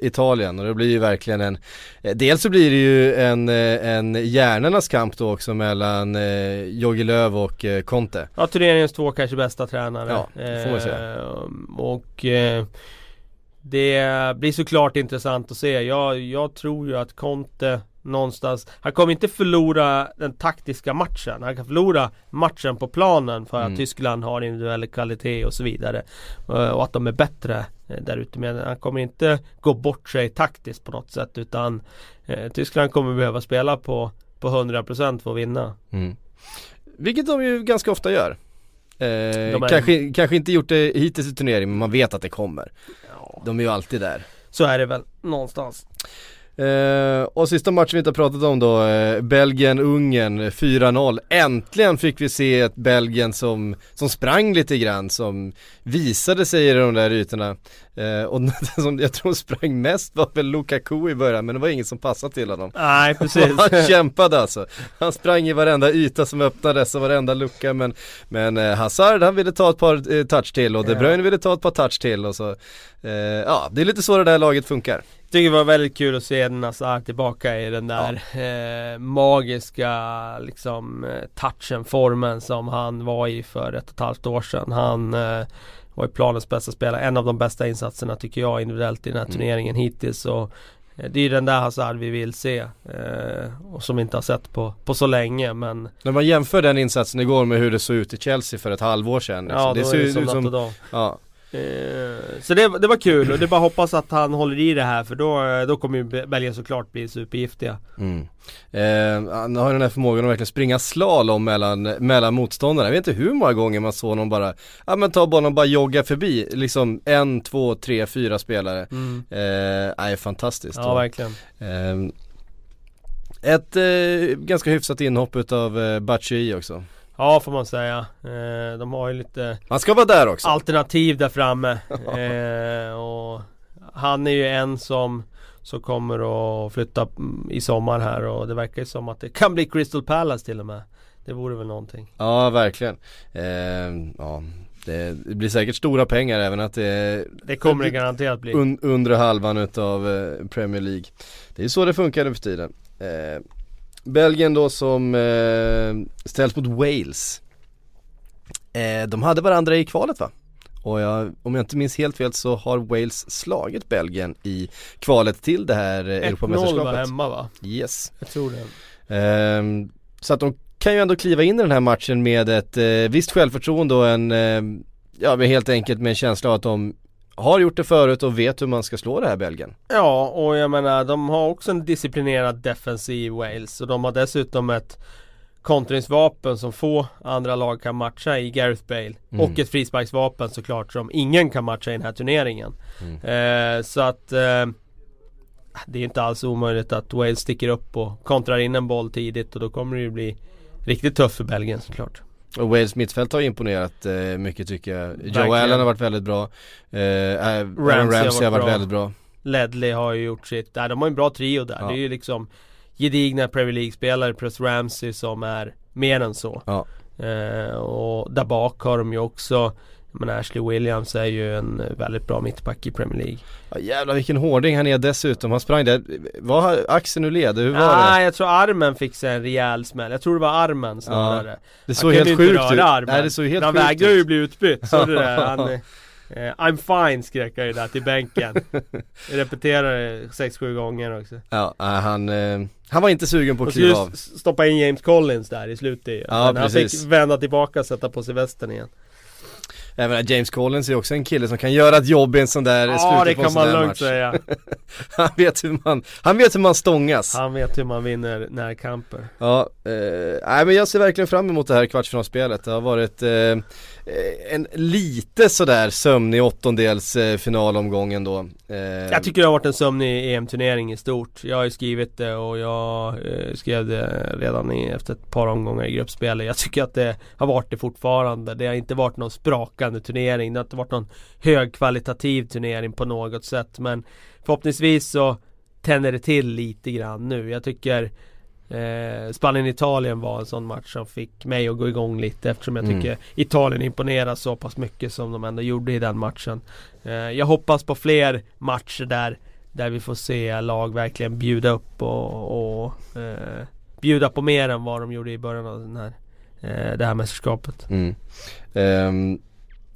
Italien och det blir ju verkligen en eh, Dels så blir det ju en, eh, en hjärnornas kamp då också mellan eh, Jogi Löw och eh, Conte Ja turneringens två kanske bästa tränare Ja, får man säga eh, Och eh, Det blir såklart intressant att se Jag, jag tror ju att Conte någonstans. Han kommer inte förlora den taktiska matchen. Han kan förlora matchen på planen för att mm. Tyskland har individuell kvalitet och så vidare. Eh, Och att de är bättre eh, där ute. Men han kommer inte gå bort sig taktiskt på något sätt utan eh, Tyskland kommer behöva spela på, på 100% för att vinna. Mm. Vilket de ju ganska ofta gör. Eh, är... kanske, kanske inte gjort det hittills i turneringen men man vet att det kommer. Ja. De är ju alltid där. Så är det väl någonstans Eh, och sista matchen vi inte har pratat om då, eh, Belgien-Ungern 4-0. Äntligen fick vi se ett Belgien som, som sprang lite grann, som visade sig i de där ytorna. Eh, och den som jag tror sprang mest var väl Lukaku i början, men det var ingen som passade till honom. Nej, precis. han kämpade alltså. Han sprang i varenda yta som öppnades och varenda lucka, men, men eh, Hazard han ville ta ett par eh, touch till och De Bruyne ville ta ett par touch till och så, ja det är lite så det där laget funkar tycker det var väldigt kul att se Nazar tillbaka i den där ja. magiska liksom touchen, formen som han var i för ett och ett halvt år sedan. Han var ju planens bästa spelare, en av de bästa insatserna tycker jag individuellt i den här mm. turneringen hittills. Och, eh, det är ju den där Hazard vi vill se eh, och som vi inte har sett på, på så länge men När man jämför den insatsen igår med hur det såg ut i Chelsea för ett halvår sedan liksom. Ja, det ser ut som, som ja, så det, det, var kul och det är bara hoppas att han håller i det här för då, då kommer ju Belgien såklart bli supergiftiga. Mm. Eh, han har den här förmågan att verkligen springa slalom mellan, mellan motståndarna. Jag vet inte hur många gånger man såg någon bara, ja men ta bollen och bara jogga förbi. Liksom en, två, tre, fyra spelare. Mm. Eh, nej, fantastiskt. Ja, verkligen. Eh, ett eh, ganska hyfsat inhopp utav eh, Batshuayi också. Ja får man säga. Eh, de har ju lite Man ska vara där också. Alternativ där framme. eh, och han är ju en som som kommer att flytta i sommar här och det verkar ju som att det kan bli Crystal Palace till och med. Det vore väl någonting. Ja verkligen. Eh, ja. Det, blir säkert stora pengar även att det Det kommer det garanterat bli un, Undre halvan utav eh, Premier League Det är så det funkar nu för tiden eh, Belgien då som eh, ställs mot Wales eh, De hade varandra i kvalet va? Och jag, om jag inte minns helt fel så har Wales slagit Belgien i kvalet till det här eh, Europamästerskapet 1-0 var hemma va? Yes Jag tror det eh, Så att de kan ju ändå kliva in i den här matchen med ett eh, visst självförtroende och en, eh, ja men helt enkelt med en känsla av att de har gjort det förut och vet hur man ska slå det här Belgien. Ja, och jag menar de har också en disciplinerad defensiv Wales och de har dessutom ett kontringsvapen som få andra lag kan matcha i Gareth Bale. Mm. Och ett frisparksvapen såklart som ingen kan matcha i den här turneringen. Mm. Eh, så att eh, det är inte alls omöjligt att Wales sticker upp och kontrar in en boll tidigt och då kommer det ju bli riktigt tufft för Belgien såklart. Och Wales mittfält har imponerat eh, mycket tycker jag. Verkligen. Joe Allen har varit väldigt bra. Eh, Ramsey, Ramsey har varit, har varit väldigt bra. Ledley har ju gjort sitt, nej, de har en bra trio där. Ja. Det är ju liksom gedigna Premier League-spelare plus Ramsey som är mer än så. Ja. Eh, och där bak har de ju också men Ashley Williams är ju en väldigt bra mittback i Premier League. Ja, jävlar vilken hårding han är dessutom. Han sprang där. Var axeln ur led? Hur var ah, det? Nej jag tror armen fick sig en rejäl smäll. Jag tror det var armen snarare. Ja, det såg helt sjukt ut. Armen. Nej, det såg helt han vägrade ju bli utbytt. Såg du det? Han, Eh, I'm fine skrek jag ju där till bänken Jag repeterade 6-7 gånger också Ja, han, uh, han var inte sugen på att kliva av stoppa in James Collins där i slutet ja, Men precis. han fick vända tillbaka och sätta på sig västen igen Även James Collins är också en kille som kan göra ett jobb i en sån där Ja det kan man lugnt match. säga. Han, vet hur man, han vet hur man stångas. Han vet hur man vinner närkamper. Ja, eh, nej men jag ser verkligen fram emot det här kvartsfinalspelet. Det har varit eh, Eh, en lite sådär sömnig åttondels eh, finalomgång då eh, Jag tycker det har varit en sömnig EM-turnering i stort. Jag har ju skrivit det och jag skrev det redan i, efter ett par omgångar i gruppspelet. Jag tycker att det har varit det fortfarande. Det har inte varit någon sprakande turnering Det har inte varit någon högkvalitativ turnering på något sätt Men förhoppningsvis så tänder det till lite grann nu Jag tycker Eh, Spanien-Italien var en sån match som fick mig att gå igång lite eftersom jag tycker mm. Italien imponerar så pass mycket som de ändå gjorde i den matchen. Eh, jag hoppas på fler matcher där där vi får se lag verkligen bjuda upp och, och eh, bjuda på mer än vad de gjorde i början av den här, eh, det här mästerskapet. Mm. Um,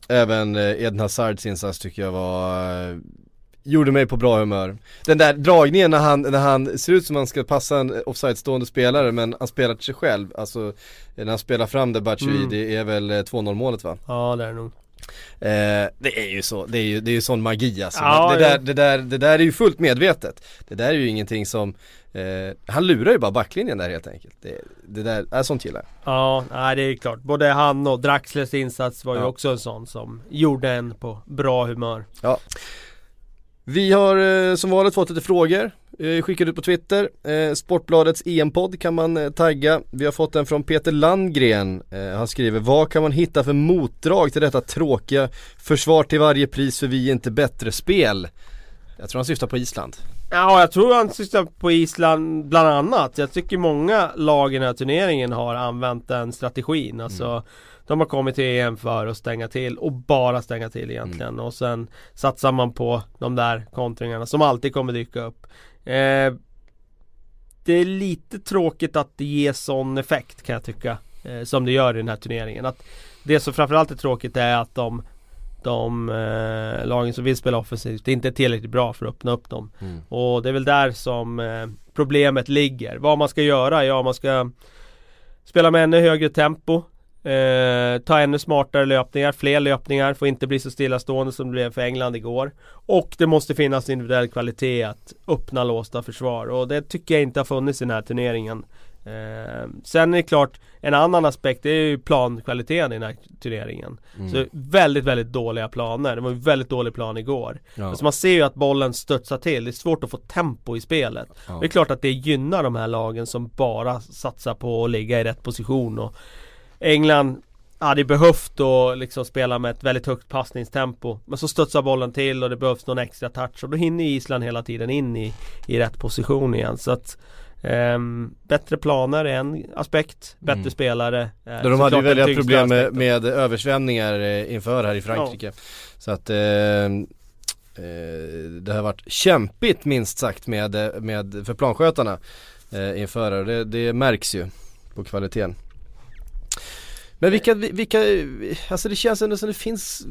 även eh, Eden Hazards insats tycker jag var gjorde mig på bra humör. Den där dragningen när han, när han ser ut som han ska passa en offside-stående spelare men han spelar till sig själv. Alltså när han spelar fram det Batshuayi, mm. det är väl 2-0 eh, målet va? Ja det är det nog. Eh, det är ju så, det är ju, det är ju sån magi alltså. Ja, det, där, det, där, det där är ju fullt medvetet. Det där är ju ingenting som eh, Han lurar ju bara backlinjen där helt enkelt. Det, det där, är sånt gillar. Ja, nej, det är klart. Både han och Draxlers insats var ju också en sån som gjorde en på bra humör. Ja. Vi har eh, som vanligt fått lite frågor skickade ut på Twitter. Eh, Sportbladets EM-podd kan man eh, tagga. Vi har fått en från Peter Landgren. Eh, han skriver, vad kan man hitta för motdrag till detta tråkiga försvar till varje pris för vi är inte bättre spel? Jag tror han syftar på Island. Ja, jag tror han syftar på Island bland annat. Jag tycker många lag i den här turneringen har använt den strategin. Alltså mm de har kommit till EM för att stänga till och bara stänga till egentligen mm. och sen satsar man på de där kontringarna som alltid kommer dyka upp. Eh, det är lite tråkigt att det ger sån effekt kan jag tycka. Eh, som det gör i den här turneringen. Att det som framförallt är tråkigt är att de de eh, lagen som vill spela offensivt inte är tillräckligt bra för att öppna upp dem. Mm. Och det är väl där som problemet ligger. Vad man ska göra? Ja, man ska spela med ännu högre tempo. Eh, ta ännu smartare löpningar, fler löpningar, får inte bli så stillastående som det blev för England igår. Och det måste finnas individuell kvalitet att öppna låsta försvar och det tycker jag inte har funnits i den här turneringen. Eh, sen är det klart, en annan aspekt är ju plankvaliteten i den här turneringen. Mm. Så väldigt, väldigt dåliga planer. Det var en väldigt dålig plan igår. Ja. Alltså man ser ju att bollen studsar till. Det är svårt att få tempo i spelet. Ja. Det är klart att det gynnar de här lagen som bara satsar på att ligga i rätt position och England hade behövt att liksom spela med ett väldigt högt passningstempo. Men så studsar bollen till och det behövs någon extra touch och då hinner Island hela tiden in i, i rätt position igen. Så att Um, bättre planer är en aspekt, bättre mm. spelare eh, De hade ju väldiga problem med, med översvämningar eh, inför här i Frankrike. Ja. Så att eh, eh, det har varit kämpigt minst sagt med, med för planskötarna eh, inför det, det märks ju på kvaliteten men vilka, vilka, alltså det känns ändå som det finns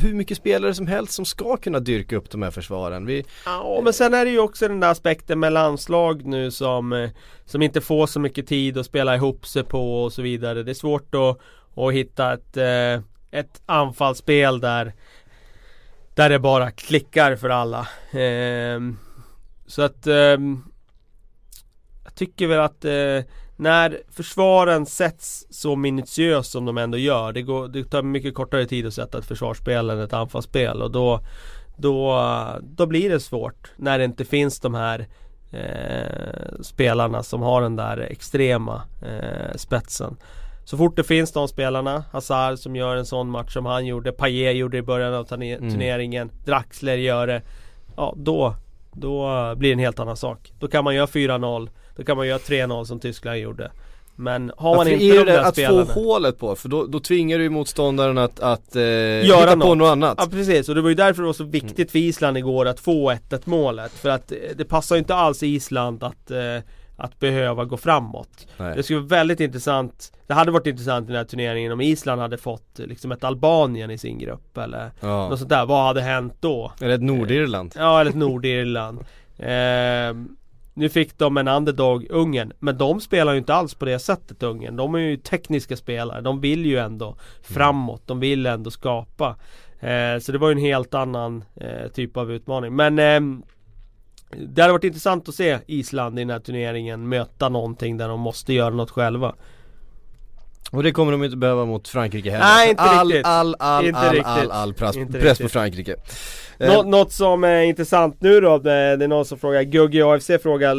hur mycket spelare som helst som ska kunna dyrka upp de här försvaren. Vi, ja, men sen är det ju också den där aspekten med landslag nu som, eh, som inte får så mycket tid att spela ihop sig på och så vidare. Det är svårt att, att hitta ett, eh, ett anfallsspel där, där det bara klickar för alla. Ehm, så att ehm, jag tycker väl att när försvaren sätts så minutiöst som de ändå gör det, går, det tar mycket kortare tid att sätta ett försvarsspel än ett anfallsspel och då då, då blir det svårt när det inte finns de här eh, spelarna som har den där extrema eh, spetsen. Så fort det finns de spelarna, Hazard som gör en sån match som han gjorde, Payet gjorde i början av mm. turneringen, mm. Draxler gör det. Ja, då, då blir det en helt annan sak. Då kan man göra 4-0, då kan man göra 3-0 som Tyskland gjorde. Men har man inte de där att spelarna Att få hålet på, för då, då tvingar du ju motståndaren att, att eh, Göra hitta något. på något annat Ja precis, och det var ju därför det var så viktigt för Island igår att få 1-1 målet För att eh, det passar ju inte alls Island att eh, att behöva gå framåt. Nej. Det skulle vara väldigt intressant Det hade varit intressant i den här turneringen om Island hade fått eh, liksom ett Albanien i sin grupp eller ja. något sånt där. Vad hade hänt då? Eller ett Nordirland. Ja, eller ett Nordirland. eh, nu fick de en underdog, Ungern. Men de spelar ju inte alls på det sättet Ungern. De är ju tekniska spelare. De vill ju ändå mm. framåt. De vill ändå skapa. Eh, så det var ju en helt annan eh, typ av utmaning. Men eh, det hade varit intressant att se Island i den här turneringen möta någonting där de måste göra något själva. Och det kommer de inte behöva mot Frankrike heller. Nej, inte all, riktigt. All, all, inte all, riktigt. all, all, press, press på Frankrike. Nå, eh. Något som är intressant nu då, det är någon som frågar, Gugge AFC frågar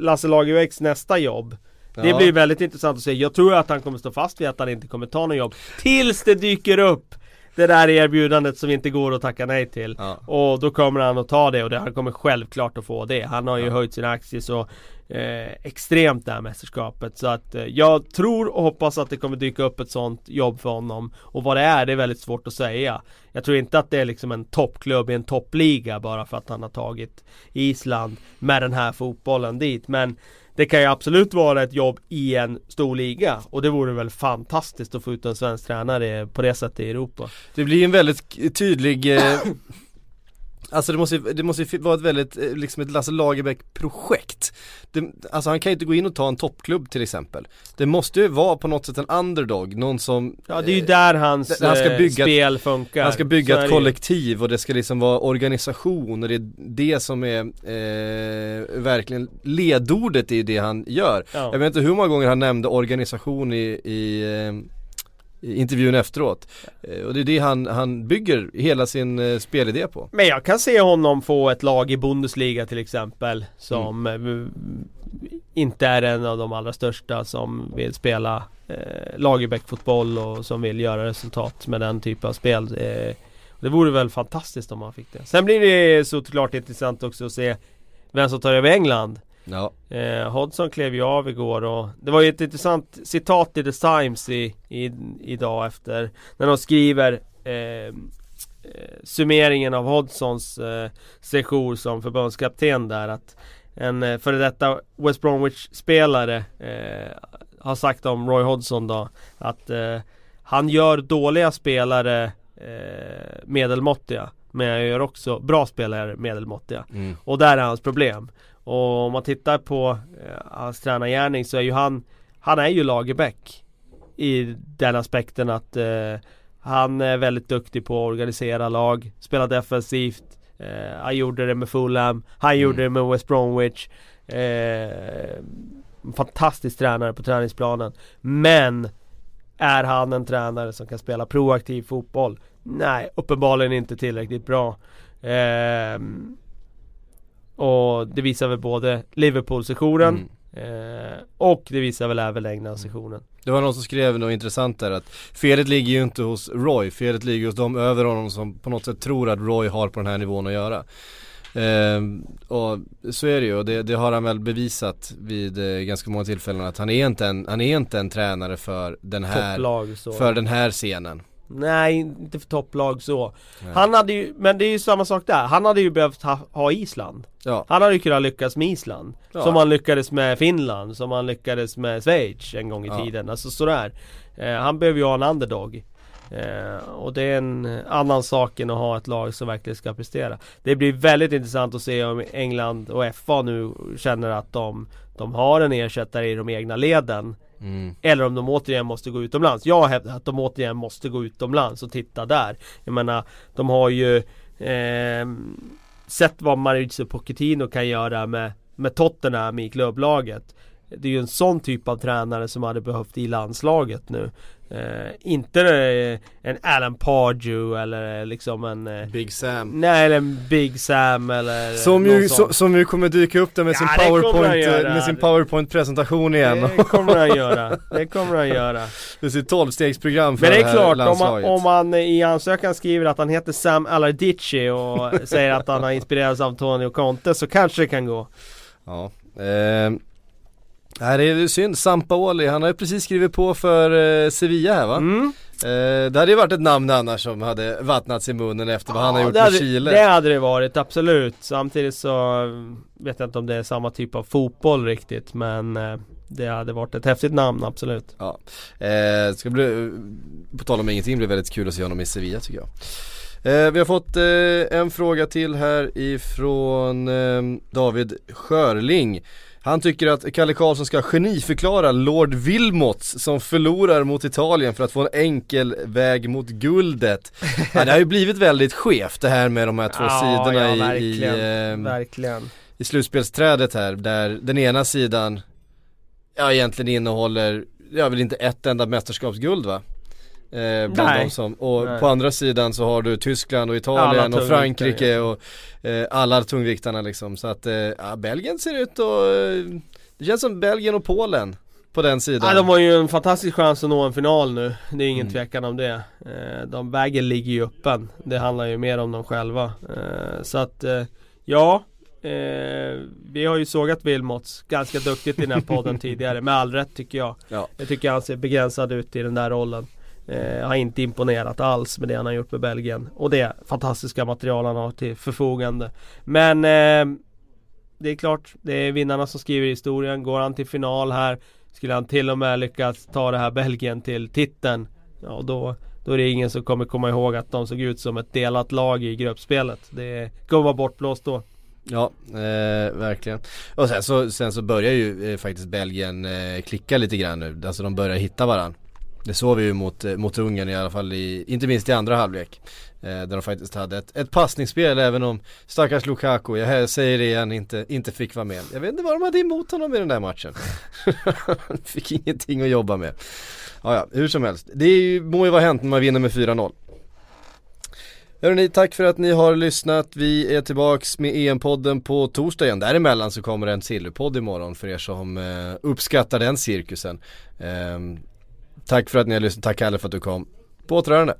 Lasse Lagerbäcks nästa jobb. Ja. Det blir väldigt intressant att se. Jag tror att han kommer stå fast vid att han inte kommer ta något jobb. Tills det dyker upp det där erbjudandet som inte går att tacka nej till. Ja. Och då kommer han att ta det och det, han kommer självklart att få det. Han har ju ja. höjt sina aktier så eh, extremt det här mästerskapet. Så att eh, jag tror och hoppas att det kommer dyka upp ett sånt jobb för honom. Och vad det är, det är väldigt svårt att säga. Jag tror inte att det är liksom en toppklubb i en toppliga bara för att han har tagit Island med den här fotbollen dit. Men det kan ju absolut vara ett jobb i en stor liga och det vore väl fantastiskt att få ut en svensk tränare på det sättet i Europa. Det blir en väldigt tydlig eh, Alltså det måste, det måste vara ett väldigt, eh, liksom ett Lasse Lagerbäck projekt det, Alltså han kan ju inte gå in och ta en toppklubb till exempel. Det måste ju vara på något sätt en underdog, någon som Ja det är ju där hans han ska eh, bygga spel funkar. Han ska bygga ett kollektiv och det ska liksom vara organisation och det är det som är eh, verkligen ledordet i det han gör. Ja. Jag vet inte hur många gånger han nämnde organisation i, i eh, intervjun efteråt. Eh, och det är det han, han bygger hela sin eh, spelidé på. Men jag kan se honom få ett lag i Bundesliga till exempel som mm. Eh, inte är en av de allra största som vill spela eh, Lagerbäck-fotboll och som vill göra resultat med den typen av spel. Eh, det vore väl fantastiskt om han fick det. Sen blir det såklart intressant också att se vem som tar över England. Ja. Eh, Hodgson klev ju av igår och det var ju ett intressant citat i The Times i, i, idag efter när de skriver eh, eh summeringen av Hodgsons eh, session som förbundskapten där att en eh, före detta West Bromwich-spelare eh, har sagt om Roy Hodgson då att eh, han gör dåliga spelare eh, medelmåttiga men jag gör också bra spelare medelmåttiga. Mm. Och där är hans problem. Och om man tittar på eh, hans tränargärning så är ju han Han är ju Lagerbäck I den aspekten att eh, Han är väldigt duktig på att organisera lag Spela defensivt eh, Han gjorde det med Fulham Han mm. gjorde det med West Bromwich eh, Fantastisk tränare på träningsplanen Men Är han en tränare som kan spela proaktiv fotboll? Nej, uppenbarligen inte tillräckligt bra. Eh, och det visar väl både Liverpool-sessionen mm. eh, Och det visar väl även England-sessionen Det var någon som skrev något intressant där att Felet ligger ju inte hos Roy, felet ligger hos de över honom som på något sätt tror att Roy har på den här nivån att göra. Eh, och så är det ju och det, det har han väl bevisat vid eh, ganska många tillfällen att han är inte en, han är inte en tränare för den här, Topplag, för den här scenen Nej, inte för topplag så. Nej. Han hade ju, men det är ju samma sak där. Han hade ju behövt ha, ha Island. Ja. Han hade ju kunnat lyckas med Island. Ja. Som han lyckades med Finland, som han lyckades med Schweiz en gång i ja. tiden. Alltså sådär. Eh, han behöver ju ha en underdog. Eh, och det är en annan sak än att ha ett lag som verkligen ska prestera. Det blir väldigt intressant att se om England och FA nu känner att de, de har en ersättare i de egna leden Mm. Eller om de återigen måste gå utomlands. Jag hävdar att de återigen måste gå utomlands och titta där. Jag menar, de har ju eh, sett vad Mauricio Pochettino kan göra med, med Tottenham i klubblaget det är ju en sån typ av tränare som hade behövt i landslaget nu. Eh, inte en Alan Pardew eller liksom en eh, Big Sam. Nej eller en Big Sam eller Som ju, so, som ju kommer dyka upp där med ja, sin powerpoint eh, Med sin powerpoint presentation igen. Det kommer han göra, det kommer han göra. Med sitt tolvstegsprogram för Men det är klart om man, om man i ansökan skriver att han heter Sam Alardici och säger att han har inspirerats av Antonio Conte så kanske det kan gå. Ja eh, Nej det är synd, Sampaoli, han har ju precis skrivit på för eh, Sevilla här va? Mm. Eh, det hade ju varit ett namn annars som hade vattnats i munnen efter vad ja, han har gjort med hade, Chile Det hade det varit, absolut. Samtidigt så vet jag inte om det är samma typ av fotboll riktigt men eh, det hade varit ett häftigt namn, absolut. Ja. Eh, ska bli, på tal om ingenting, blir väldigt kul att se honom i Sevilla tycker jag. Eh, vi har fått eh, en fråga till här ifrån eh, David Skörling. Han tycker att Kalle Karlsson ska geniförklara Lord Wilmots som förlorar mot Italien för att få en enkel väg mot guldet. Ja, det har ju blivit väldigt skevt det här med de här två ja, sidorna ja, i, i, eh, verkligen. i slutspelsträdet här där den ena sidan ja egentligen innehåller, jag vill inte ett enda mästerskapsguld va? Eh, bland Nej. de som, och Nej. på andra sidan så har du Tyskland och Italien och Frankrike och eh, alla tungviktarna liksom. Så att, eh, ja, Belgien ser ut och eh, det känns som Belgien och Polen på den sidan. Ja, de har ju en fantastisk chans att nå en final nu. Det är ingen mm. tvekan om det. Eh, de vägen ligger ju öppen. Det handlar ju mer om dem själva. Eh, så att, ja. vi har ju sågat Wilmots ganska duktigt i den här podden tidigare. Med all rätt tycker jag. Ja. Jag tycker han ser begränsad ut i den där rollen. Eh, har inte imponerat alls med det han har gjort med Belgien. Och det fantastiska material han har till förfogande. Men eh, det är klart, det är vinnarna som skriver historien. Går han till final här skulle han till och med lyckas ta det här Belgien till titeln. Ja, då, då är det ingen som kommer komma ihåg att de såg ut som ett delat lag i gruppspelet. Det kommer vara bortblåst då. Ja, eh, verkligen. Och sen så, sen så börjar ju eh, faktiskt Belgien eh, klicka lite grann nu. Alltså de börjar hitta varandra. Det såg vi ju mot, eh, mot Ungern i alla fall, i, inte minst i andra halvlek. Eh, där de faktiskt hade ett, ett passningsspel även om stackars Lukaku, jag säger det igen, inte, inte fick vara med. Jag vet inte vad de hade emot honom i den där matchen. fick ingenting att jobba med. Ja, ja, hur som helst. Det ju, må ju vara hänt när man vinner med 4-0. Hörrni, tack för att ni har lyssnat. Vi är tillbaks med EM-podden på torsdag igen. Däremellan så kommer en silverpodd imorgon för er som eh, uppskattar den cirkusen. Eh, Tack för att ni har lyssnat, tack Kalle för att du kom. På återhörande.